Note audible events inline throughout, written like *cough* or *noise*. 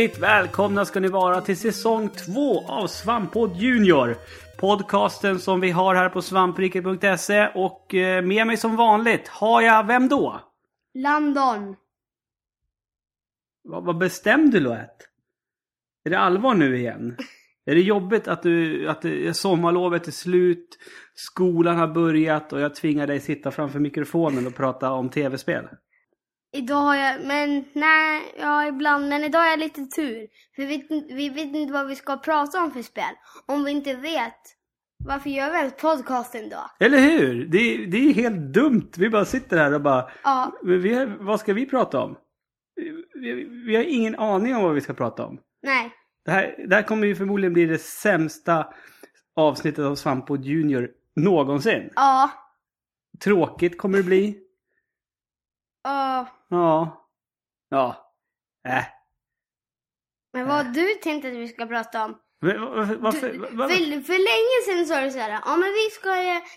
Hjärtligt välkomna ska ni vara till säsong 2 av Svamppodd Junior. Podcasten som vi har här på svampriket.se och eh, med mig som vanligt har jag, vem då? London. Vad, vad bestämd du lät? Är det allvar nu igen? *laughs* Är det jobbigt att, du, att det, sommarlovet är slut, skolan har börjat och jag tvingar dig sitta framför mikrofonen och prata om tv-spel? Idag har jag, men nej, ja ibland, men idag har jag lite tur. För vi, vi vet inte vad vi ska prata om för spel. Om vi inte vet, varför gör vi ens podcasten då? Eller hur? Det, det är helt dumt. Vi bara sitter här och bara... Ja, vi, vad ska vi prata om? Vi, vi har ingen aning om vad vi ska prata om. nej. Det här, det här kommer ju förmodligen bli det sämsta avsnittet av Svamppodd Junior någonsin. Ja, Tråkigt kommer det bli. ja. Ja. Ja. Äh. Men vad har du tänkt att vi ska prata om? Va- va- Varför? Du, för, för länge sedan sa du såhär, ja men vi ska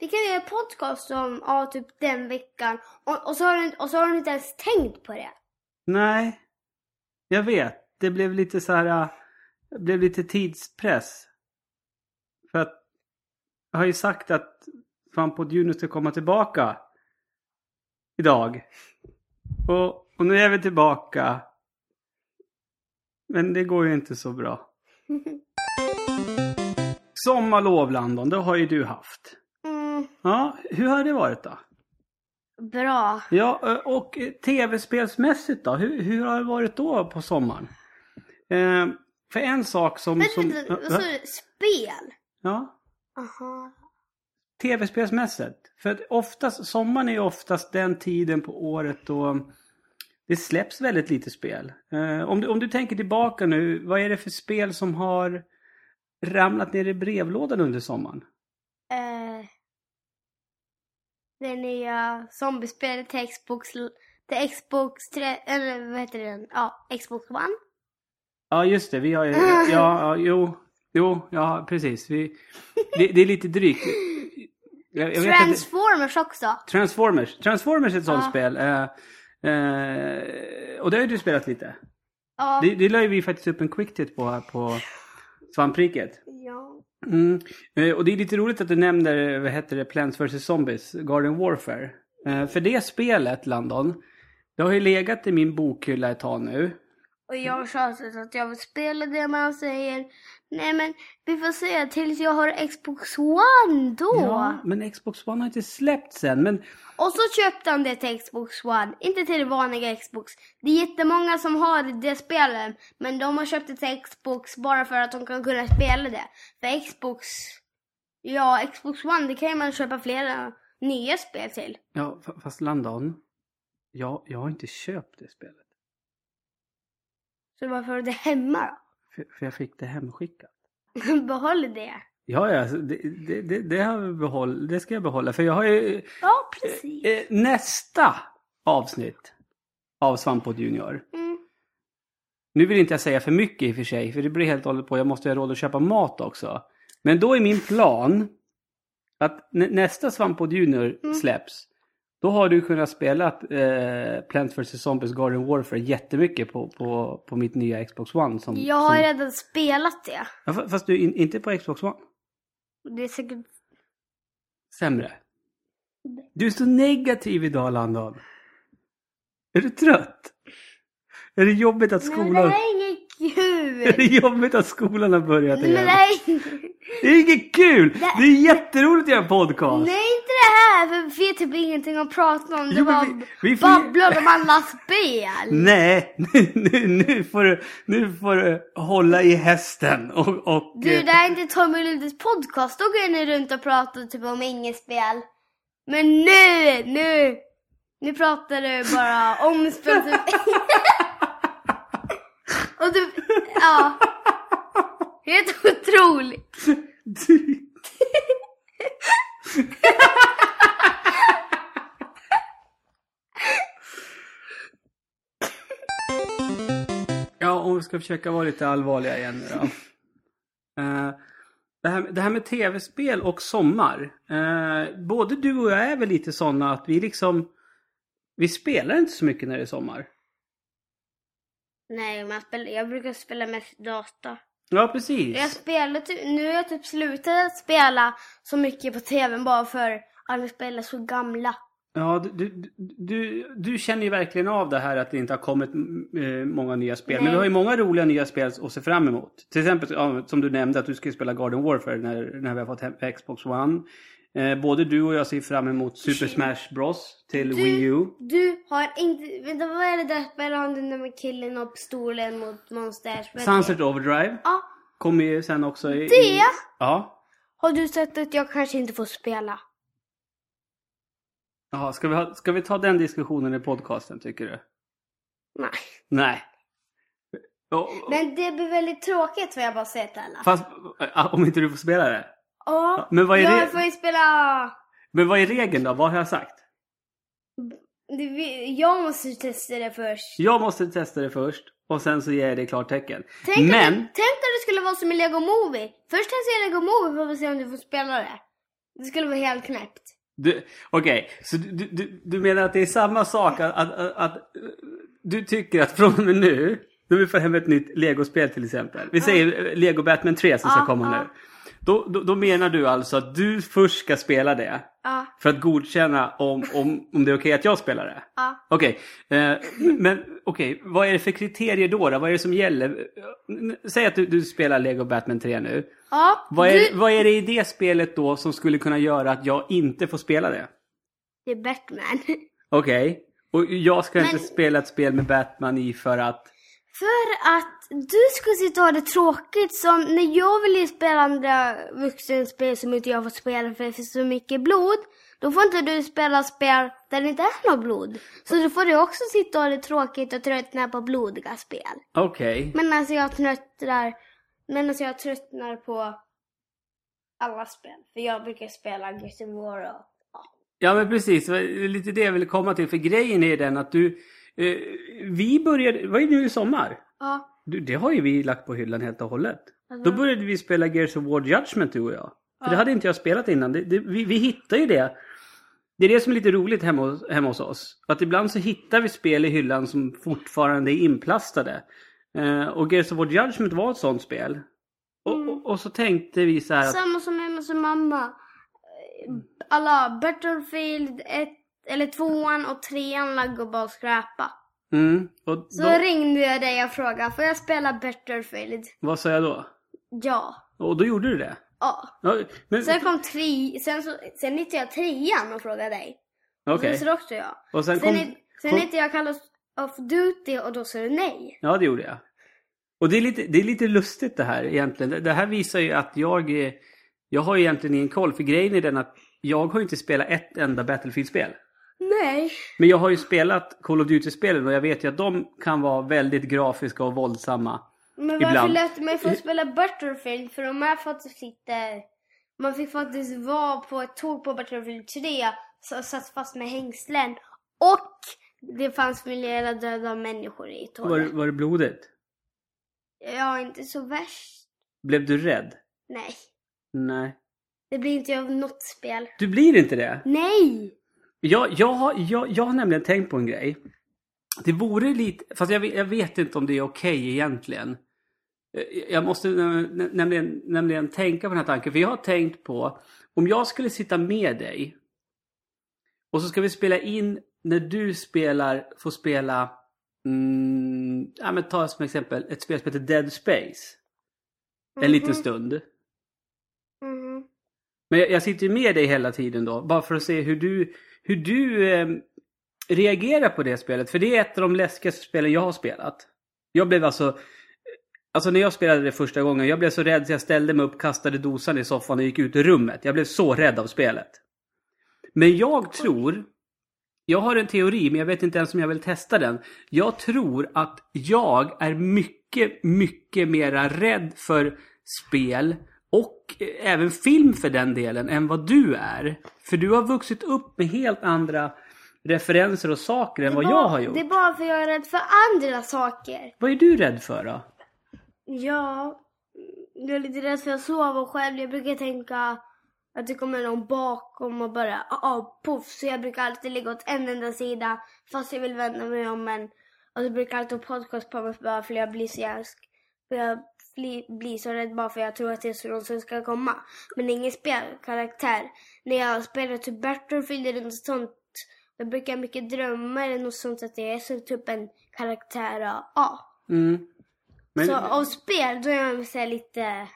vi kan göra podcast om, ja typ den veckan. Och, och, så har du, och så har du inte ens tänkt på det. Nej. Jag vet. Det blev lite så här... äh, Det blev lite tidspress. För att jag har ju sagt att Svamppodd Junior ska komma tillbaka. Idag. Och, och nu är vi tillbaka. Men det går ju inte så bra. *laughs* Sommarlov Landon, det har ju du haft. Mm, Ja, hur har det varit då? bra. Ja, och tv-spelsmässigt då? Hur, hur har det varit då på sommaren? Eh, för en sak som... Men som vänta, vad sa du? Spel? ja, Aha. Tv-spelsmässigt. För att oftast, sommaren är oftast den tiden på året då det släpps väldigt lite spel. Eh, om, du, om du tänker tillbaka nu, vad är det för spel som har ramlat ner i brevlådan under sommaren? Eh, det nya zombiespelet till Xbox, till Xbox 3, eller vad heter den? Ja, Xbox One. Ja, just det. Vi har ju... *laughs* Ja, ja jo. Jo, ja precis. Vi, det, det är lite drygt. Jag, jag vet att Transformers också. Transformers. Transformers är ett sånt Ja. spel. Eh, eh, och det har ju du spelat lite. Ja. Det, det la ju vi faktiskt upp en quick-tit på här på Svampriket. ja. Mm. Eh, och det är lite roligt att du nämner, vad heter det, Plants vs Zombies, Garden Warfare. För det spelet, Landon, det har ju legat i min bokhylla ett tag nu. Och jag har tjatat att jag vill spela det man säger. Nej men vi får se tills jag har Xbox One då. Ja, men Xbox One har inte släppts än. Men Och så köpte han det till Xbox One, inte till det vanliga Xbox. Det är jättemånga som har det spelet, men de har köpt det till Xbox bara för att de kan kunna spela det. För Xbox, ja Xbox One, det kan ju man köpa flera nya spel till. Ja, fa- fast Landon. Jag, jag har inte köpt det spelet. Så varför har du det hemma För, för jag fick det hemskickat. *laughs* Behåll det. Ja, ja, alltså, det, det, det, det, har vi behåll, det ska jag behålla. För jag har ju Ja, precis. eh, nästa avsnitt av Svamppodd Junior. Mm. Nu vill inte jag säga för mycket i och för sig, för det blir helt och hållet på. Jag måste ha råd att köpa mat också. Men då är min plan att nä- nästa Svamppodd Junior Mm. släpps. Då har du kunnat spela eh, Plants vs Zombies Garden Warfare jättemycket på, på, på mitt nya Xbox One. Som, Jag har som, redan spelat det. ja, fa- fast du in, inte på Xbox One. Det är säkert... Sämre. Du är så negativ idag Landon. Är du trött? Är det jobbigt att skolan... inget kul! *laughs* Är det jobbigt att skolan har börjat det igen? är... Det är inget kul! Det är jätteroligt att göra podcast! Nej, inte det här! För vi vet typ ingenting att prata om. Det Jo, var vi- vi får- babblar om alla spel. *laughs* Nej, nu, nu, nu, får du, nu får du hålla i hästen och... och Du, det här är inte Tommy Ludes podcast. Då går ni runt och pratar typ om inget spel. Men nu, nu! Nu pratar du bara om spel. *laughs* Typ. och du, ja. Helt otroligt. du, Ja, om vi ska försöka vara lite allvarliga igen nu då. Eh, det, här, det här med tv-spel och sommar. Eh, både du och jag är väl lite sådana att vi liksom... Vi spelar inte så mycket när det är sommar. Nej, men men. Men, att du du att vi. Vi spelar men jag, spelar, brukar spela mest data. Ja, precis. Jag spelar typ, nu har jag typ slutat att spela så mycket på tvn bara för alla spel är så gamla. Ja, du, du, du, du känner ju verkligen av det här att det inte har kommit eh, många nya spel. Men Nej. vi har ju många roliga nya spel att se fram emot. Till exempel ja, som du nämnde att du ska spela Garden Warfare när, när vi har fått hem Xbox One. Eh, både du och jag ser fram emot Super Smash Bros till Du- Wii U. Du har inte, vänta vad är det där där med killen och pistolen mot monsters? Sunset? Overdrive Ja, kommer ju sen också. I, Det? I, ja. har du sett att jag kanske inte får spela? Jaha, ska vi, ha, ska vi ta den diskussionen i podcasten tycker du? Nej. Nej. Men det blir väldigt tråkigt får jag bara till alla. Fast äh, om inte du får spela det? Ja, Men vad är jag får ju spela... Men vad är regeln då? Vad har jag sagt? Jag måste testa det först. Jag måste testa det först och sen så ger jag dig klartecken. Tänk, Men, att, det- tänk att det skulle vara som i Lego Movie. Först testar jag Lego Movie för att se om du får spela det. Det skulle vara helt knäppt. okej, så du, du, du menar att det är samma sak att, att, att, att du tycker att från och med nu, när vi får hem ett nytt Lego-spel till exempel. Vi säger uh, Lego Batman 3 som ska komma ja. nu. Då, då, då menar du alltså att du först ska spela det Ja, för att godkänna om, om, om det är okej att jag spelar det? ja. Okej, eh, men okej, vad är det för kriterier då, då? Vad är det som gäller? Säg att du, du spelar Lego Batman 3 nu. Ja, Vad är, du, vad är det i det spelet då som skulle kunna göra att jag inte får spela det? det är Batman. Okej, och jag ska inte Men- spela ett spel med Batman i för att... För att du ska sitta och ha det tråkigt som när jag vill ju spela andra vuxenspel som inte jag får spela för det finns så mycket blod. Då får inte du spela spel där det inte är något blod. Så då får du också sitta och ha det tråkigt och tröttna på blodiga spel. Okej. Men alltså jag tröttnar, men alltså jag tröttnar på alla spel. För jag brukar spela of War och ja. Ja men precis, det var lite det jag ville komma till. För grejen är den att du... Eh, vi började, det var ju nu i sommar. Ja. Du, det har ju vi lagt på hyllan helt och hållet. Alltså. Då började vi spela Gears of War Judgment du och jag. För det Ja. hade inte jag spelat innan. Det, det, vi, vi hittar ju det. Det är det som är lite roligt hemma hos, hemma hos oss. Att ibland så hittar vi spel i hyllan som fortfarande är inplastade. Eh, och Gears of War Judgment var ett sånt spel. Och, Mm. och, och så tänkte vi så här att... Samma som hemma hos mamma. Alla Battlefield 1 eller 2 och 3 låg bara och skräpa. Mm, och Så då, ringde jag dig och frågade, får jag spela Battlefield? vad sa jag då? Ja. Och då gjorde du det? Ja. Ja, men, Sen kom tre, sen, så, sen hittade jag trean och frågade dig. Okej. Så sa också ja. Och sen Sen, kom... hit- sen kom- hittade jag Call of Duty och då sa du nej. Ja, det gjorde jag. Och det är lite, det är lite lustigt det här egentligen. Det- Det här visar ju att jag... Jag har egentligen ingen koll. För grejen är den att jag har ju inte spelat ett enda Battlefield-spel. Nej. Men jag har ju spelat Call of Duty-spelen och jag vet ju att de kan vara väldigt grafiska och våldsamma. Men varför Ibland. lät mig få spela Battlefield? För de är faktiskt inte... Man fick faktiskt vara på ett tåg på Battlefield 3 så satt fast med hängslen. Och det fanns flera döda människor i Var, tåget. var det blodigt? Ja, inte så värst. Blev du rädd? Nej. Nej. Det blir inte av något spel. Du blir inte det? Nej! Jag, jag, jag, jag har nämligen tänkt på en grej. Det vore lite, fast jag, vet- jag vet inte om det är okej egentligen. Eh, Jag måste nä- nämligen, nämligen tänka på den här tanken. För jag har tänkt på, om jag skulle sitta med dig. Och så ska vi spela in när du spelar, får spela, mm, ja men ta som exempel ett spel som heter Dead Space. En liten Mhm. stund. Mhm. Men jag, jag sitter ju med dig hela tiden då, bara för att se hur du, hur du eh, reagerar på det spelet. För det är ett av de läskigaste spelen jag har spelat. Jag blev alltså, alltså när jag spelade det första gången, jag blev så rädd så jag ställde mig upp, kastade dosan i soffan och gick ut ur rummet. Jag blev så rädd av spelet. Men jag tror, jag har en teori men jag vet inte ens om jag vill testa den. Jag tror att jag är mycket, mycket mera rädd för spel och även film för den delen än vad du är. För du har vuxit upp med helt andra referenser och saker än vad är jag bara- har gjort. Det är bara för jag är rädd för andra saker. Vad är du rädd för då? Ja, jag är lite rädd för att sova själv. Jag brukar tänka att det kommer någon bakom och bara ah, ah, poff. Så jag brukar alltid ligga åt en enda sida fast jag vill vända mig om. Men Och så brukar alltid podcast på mig bara för jag blir så jävla... För jag blir, blir så rädd bara för jag tror att det är så någon som ska komma. Men ingen spelkaraktär. När jag spelar typ Battlefield eller något sånt. Då brukar jag mycket drömma eller något sånt att det är så typ en karaktär. Ja. Mm. Men, Så av spel då är jag så lite...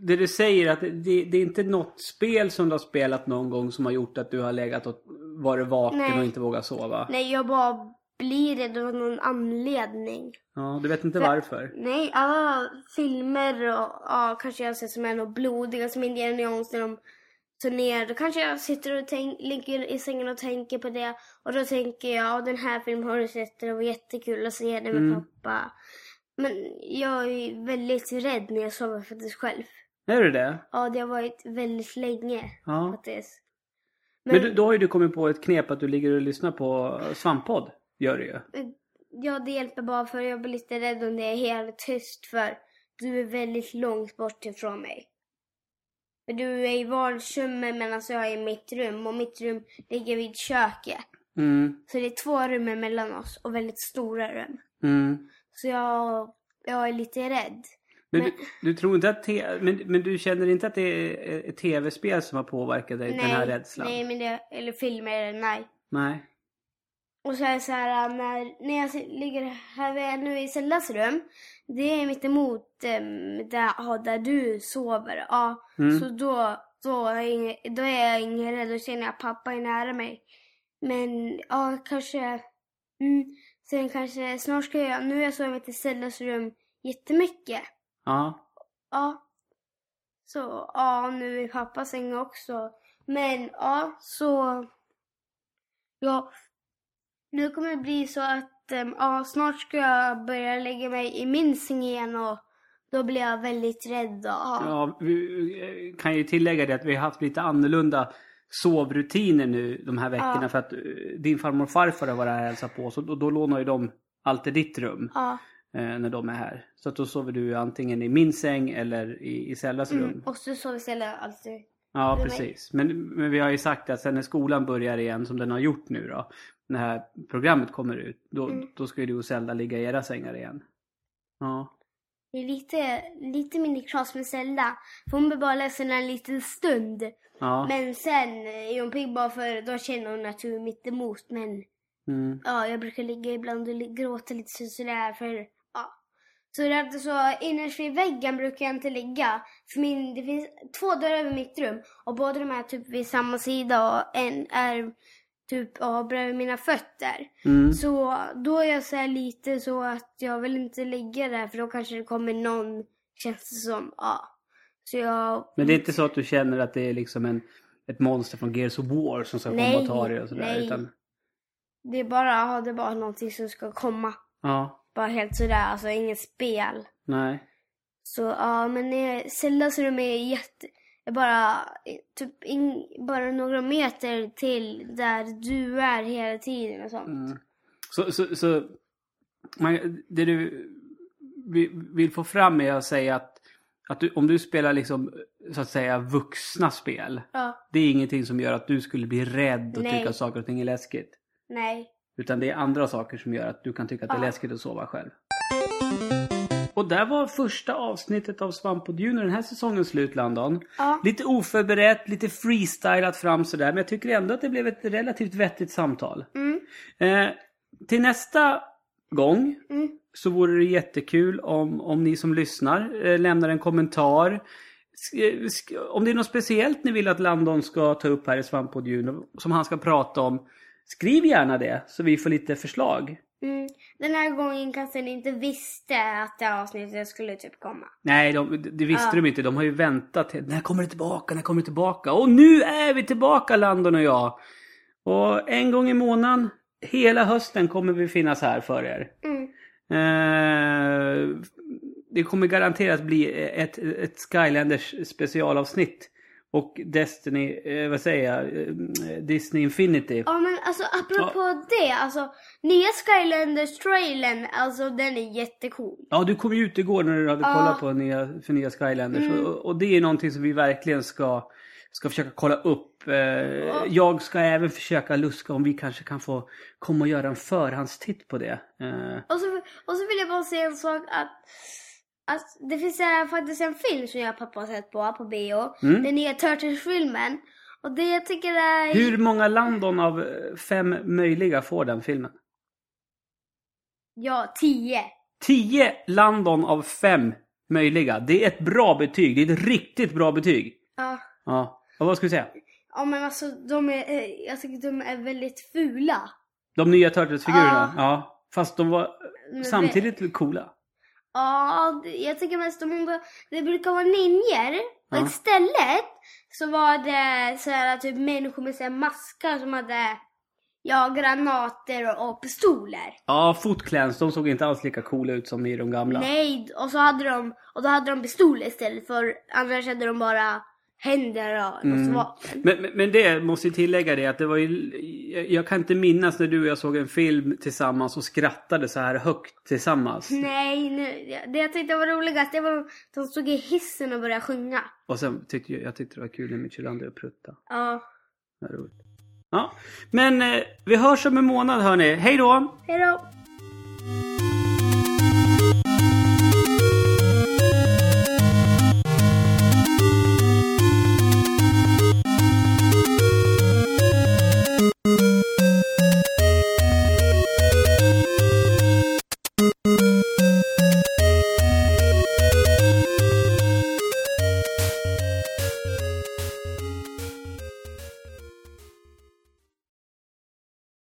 det du säger att det, det är inte något spel som du har spelat någon gång som har gjort att du har legat och varit vaken Nej. och inte vågat sova? Nej, jag bara blir rädd av någon anledning. Ja, du vet inte För- varför? Nej, alla filmer och ja, kanske jag sett som är något blodiga som Indiana Jones när de turnerar. Då kanske jag sitter och tänk, ligger i sängen och tänker på det. Och då tänker jag, ja den här filmen har du sett, det var jättekul att se den med Mm. pappa. Men jag är väldigt rädd när jag sover faktiskt själv. Är du det? Ja, det har varit väldigt länge Ja. faktiskt. Men, du, då har ju du kommit på ett knep att du ligger och lyssnar på Svamppodd. Gör du ju. Ja, det hjälper bara för jag blir lite rädd om det är helt tyst för du är väldigt långt bort ifrån mig. För du är i vardagsrummet medan jag är i mitt rum och mitt rum ligger vid köket. Mm. Så det är två rum mellan oss och väldigt stora rum. Mm. Så jag, jag är lite rädd. Men, Men- Du, du tror inte att te, men, men du känner inte att det är ett tv-spel som har påverkat dig, den här rädslan? nej, men det, eller filmer, nej. Nej. Och så är det så här när, när jag ligger här nu i Sellas rum. Det är mitt emot um, där, där du sover. Ja, Mm. så då, då, är jag då är jag ingen rädd. Då känner jag att pappa är nära mig. Men ja, kanske. Mm, sen kanske snart ska jag. Nu har jag sovit i Sellas rum jättemycket. Ja. Ja. Så ja, nu är pappas säng också. Men ja, så. Ja. Nu kommer det bli så att em, ja, snart ska jag börja lägga mig i min säng igen och då blir jag väldigt rädd. Och, ja. Vi eh, kan ju tillägga det att vi har haft lite annorlunda sovrutiner nu de här veckorna Ja. för att eh, din farmor och farfar har varit här och hälsat på. Så då, då lånar ju de alltid ditt rum ja. eh, när de är här. Så att då sover du antingen i min säng eller i, i Sellas rum. Mm. Och så sover Stella alltid. Ja, precis. Men, men vi har ju sagt att sen när skolan börjar igen, som den har gjort nu då, det här programmet kommer ut, då, Mm. då ska ju du och Zelda ligga i era sängar igen. Ja. Det är lite, lite mindre kras med Zelda. För hon blir bara ledsen en liten stund. Ja. Men sen är hon pigg bara för då känner hon att du är mitt emot. Men Mm. Ja, jag brukar ligga ibland och gråta lite så- sådär för, ja. Så det är alltid så, innerst vid väggen brukar jag inte ligga. För min, det finns två dörrar över mitt rum och båda de är typ vid samma sida och en är typ ja, bredvid mina fötter. Mm. Så då är jag så här lite så att jag vill inte ligga där för då kanske det kommer någon, känns det som, ja. Så jag... Men det är inte så att du känner att det är liksom en, ett monster från Gears of War som ska komma och ta dig och sådär? nej. Utan, Det är bara, ja, det är bara någonting som ska komma. ja, Bara helt sådär, alltså inget spel. nej. Så ja, men eh, Zeldas rum är jätte... är bara typ in, bara några meter till där du är hela tiden och sånt. Mm. Så, så, så man, det du vi- vill få fram är att säga att, att du, om du spelar liksom så att säga vuxna spel. Ja, Det är ingenting som gör att du skulle bli rädd och Nej. tycka att saker och ting är läskigt. nej. Utan det är andra saker som gör att du kan tycka att det är Ja. läskigt att sova själv. Och där var första avsnittet av Svamppodd Junior den här säsongen slut, Landon. Ja, Lite oförberett, lite freestylat fram sådär. Men jag tycker ändå att det blev ett relativt vettigt samtal. mm, Eh, till nästa gång mm, så vore det jättekul om, om ni som lyssnar eh, lämnar en kommentar. Sk- om det är något speciellt ni vill att Landon ska ta upp här i Svamppodd Junior som han ska prata om. Skriv gärna det så vi får lite förslag. Mm. Den här gången kanske ni inte visste att det här avsnittet skulle typ komma. Nej, de, det visste Ja. de inte. De har ju väntat. När kommer det tillbaka? När kommer det tillbaka? Och nu är vi tillbaka Landon och jag. Och en gång i månaden, hela hösten kommer vi finnas här för er. Mm. Eh, det kommer garanterat bli ett, ett Skylanders specialavsnitt. Och Destiny, eh, vad säger jag, eh, Disney Infinity. Ja men alltså apropå det, alltså nya Skylanders-trailern, alltså den är jättecool. Ja, du kom ju ut igår när du hade Ja. kollat på nya, för nya Skylanders. Mm. Och, och det är någonting som vi verkligen ska, ska försöka kolla upp. Eh, jag ska även försöka luska om vi kanske kan få komma och göra en förhandstitt på det. Eh, Och så, och så vill jag bara säga en sak att, att det finns äh, faktiskt en film som jag och pappa har sett på, på bio. Mm. Den nya Turtles-filmen. Och det jag tycker är... hur många Landon av eh, fem möjliga får den filmen? Ja, tio. 10 Landon av fem möjliga. Det är ett bra betyg. Det är ett riktigt bra betyg. Ja. Ja. Och vad ska vi säga? Ja men alltså de är, eh, jag tycker de är väldigt fula. De nya Turtles-figurerna? Ja. Ja. Fast de var Men samtidigt coola. Ja, jag tycker mest de andra, det brukar vara ninjor. Och Ja. istället så var det så här typ människor med så här maskar som hade ja, granater och, och pistoler. Ja, Foot Clans, de såg inte alls lika coola ut som i de gamla. Nej, och så hade de, och då hade de pistoler istället för annars hade de bara händer och, och så vapen. Men, men, men det måste jag tillägga det att det var ju, jag, kan inte minnas när du och jag såg en film tillsammans och skrattade så här högt tillsammans. Nej, nu, det jag tyckte var roligast det var de stod i hissen och började sjunga. Och sen tyckte jag, jag tyckte det var kul när Michelangelo pruttade. Ja. Det var roligt. Ja, men eh, vi hörs om en månad hörni. Hej då! Hejdå!